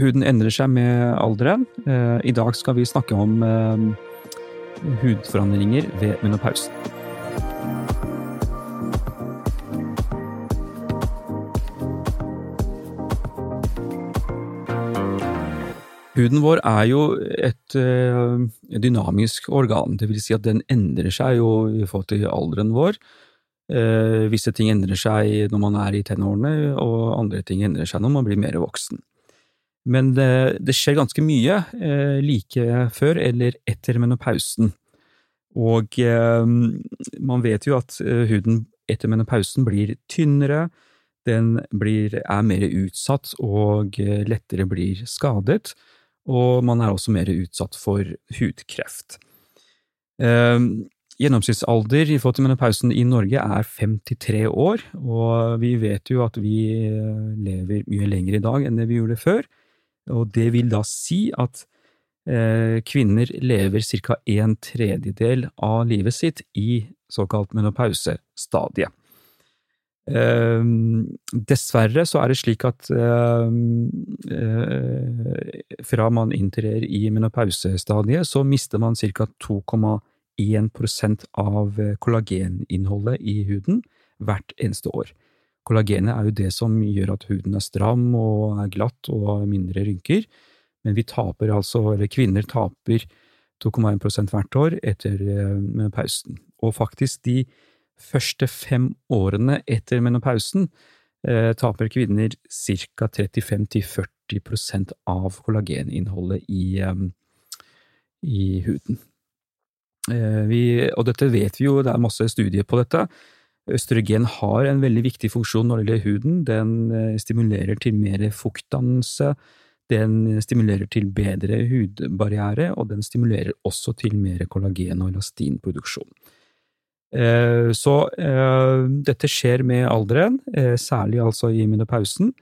huden endrer seg med alderen. Eh, I dag skal vi snakke om eh, hudforandringer ved menopausen. Huden vår er jo et uh, dynamisk organ, det vil si at den endrer seg jo i forhold til alderen vår. Visse ting endrer seg når man er i tenårene, og andre ting endrer seg når man blir mer voksen. Men det, det skjer ganske mye eh, like før eller etter menopausen. Og man vet jo at huden etter menopausen blir tynnere, den blir, er mer utsatt og lettere blir skadet og man er også mer utsatt for hudkreft. Eh, gjennomsnittsalder i forhold til menopausen i Norge er 53 år, og vi vet jo at vi eh, lever mye lenger i dag enn det vi gjorde før, og det vil da si at eh, kvinner lever ca. en tredjedel av livet sitt i såkalt menopausestadiet. Eh, dessverre så er det slik at ehm, eh, fra man inntrer i menopausestadiet, så mister man ca. 2,1% av kollageninnholdet i huden hvert eneste år. Kollagenet er jo det som gjør at huden er stram og er glatt og har mindre rynker, men vi taper altså, eller kvinner taper 2,1% hvert år etter eh, menopausen. Og faktisk de første fem årene etter menopausen eh, taper kvinner ca. 35–40% av kollageninnholdet i, eh, i huden. Eh, vi, og dette vet vi jo, det er masse studier på dette. Østrogen har en veldig viktig funksjon når det gjelder huden. Den eh, stimulerer til mer fuktdannelse, den stimulerer til bedre hudbarriere, og den stimulerer også til mer kollagen- og elastinproduksjon. Eh, så eh, dette skjer med alderen, særlig altså i menopausen.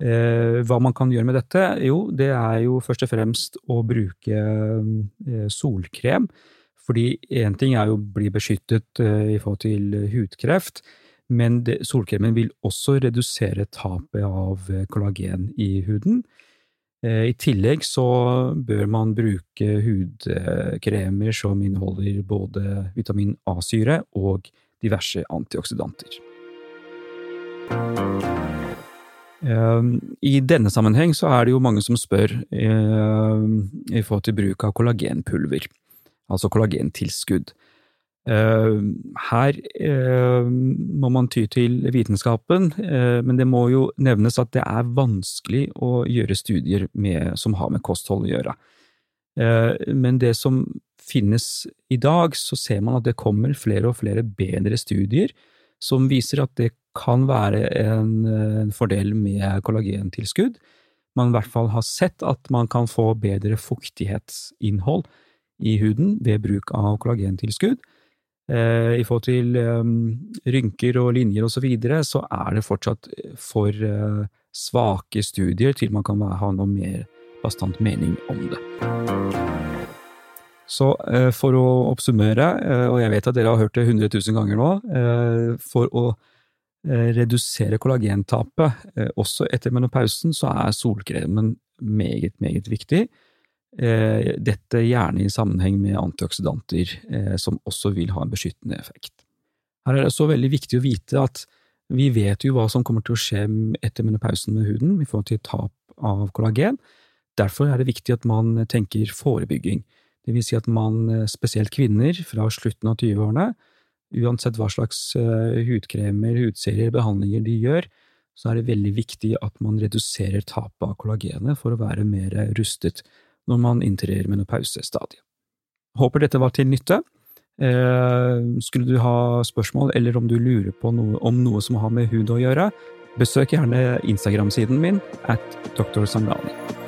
Hva man kan gjøre med dette? Jo, det er jo først og fremst å bruke solkrem. Fordi én ting er jo å bli beskyttet i forhold til hudkreft, men solkremen vil også redusere tapet av kollagen i huden. Eh, I tillegg så bør man bruke hudkremer som inneholder både vitamin A-syre og diverse antioksidanter. Eh, I denne sammenheng så er det jo mange som spør eh, i forhold til bruk av kollagenpulver, altså kollagentilskudd. Eh, her eh, må man ty til vitenskapen, eh, men det må jo nevnes at det er vanskelig å gjøre studier med, som har med kosthold å gjøre. Men det som finnes i dag, så ser man at det kommer flere og flere bedre studier som viser at det kan være en, fordel med kollagentilskudd. Man i hvert fall har sett at man kan få bedre fuktighetsinnhold i huden ved bruk av kollagentilskudd. Eh, i forhold til um, rynker og linjer og så videre, så er det fortsatt for uh, svake studier til man kan ha noe mer bastant mening om det. Så for å oppsummere, og jeg vet at dere har hørt det 100 000 ganger nå, for å redusere kollagentapet også etter menopausen, så er solkremen meget, meget viktig. Eh, dette gjerne i sammenheng med antioksidanter, eh, som også vil ha en beskyttende effekt. Her er det så veldig viktig å vite at vi vet jo hva som kommer til å skje etter menopausen med huden i forhold til tap av kollagen. Derfor er det viktig at man tenker forebygging, det vil si at man, eh, spesielt kvinner fra slutten av 20-årene, uansett hva slags hudkremer, hudserier, behandlinger de gjør, så er det veldig viktig at man reduserer tapet av kollagenet for å være mer rustet når man inntrer menopausestadiet. Håper dette var til nytte. Eh, skulle du ha spørsmål, eller om du lurer på noe, om noe som har med hud å gjøre, besøk gjerne Instagram-siden min at Dr. Sangani.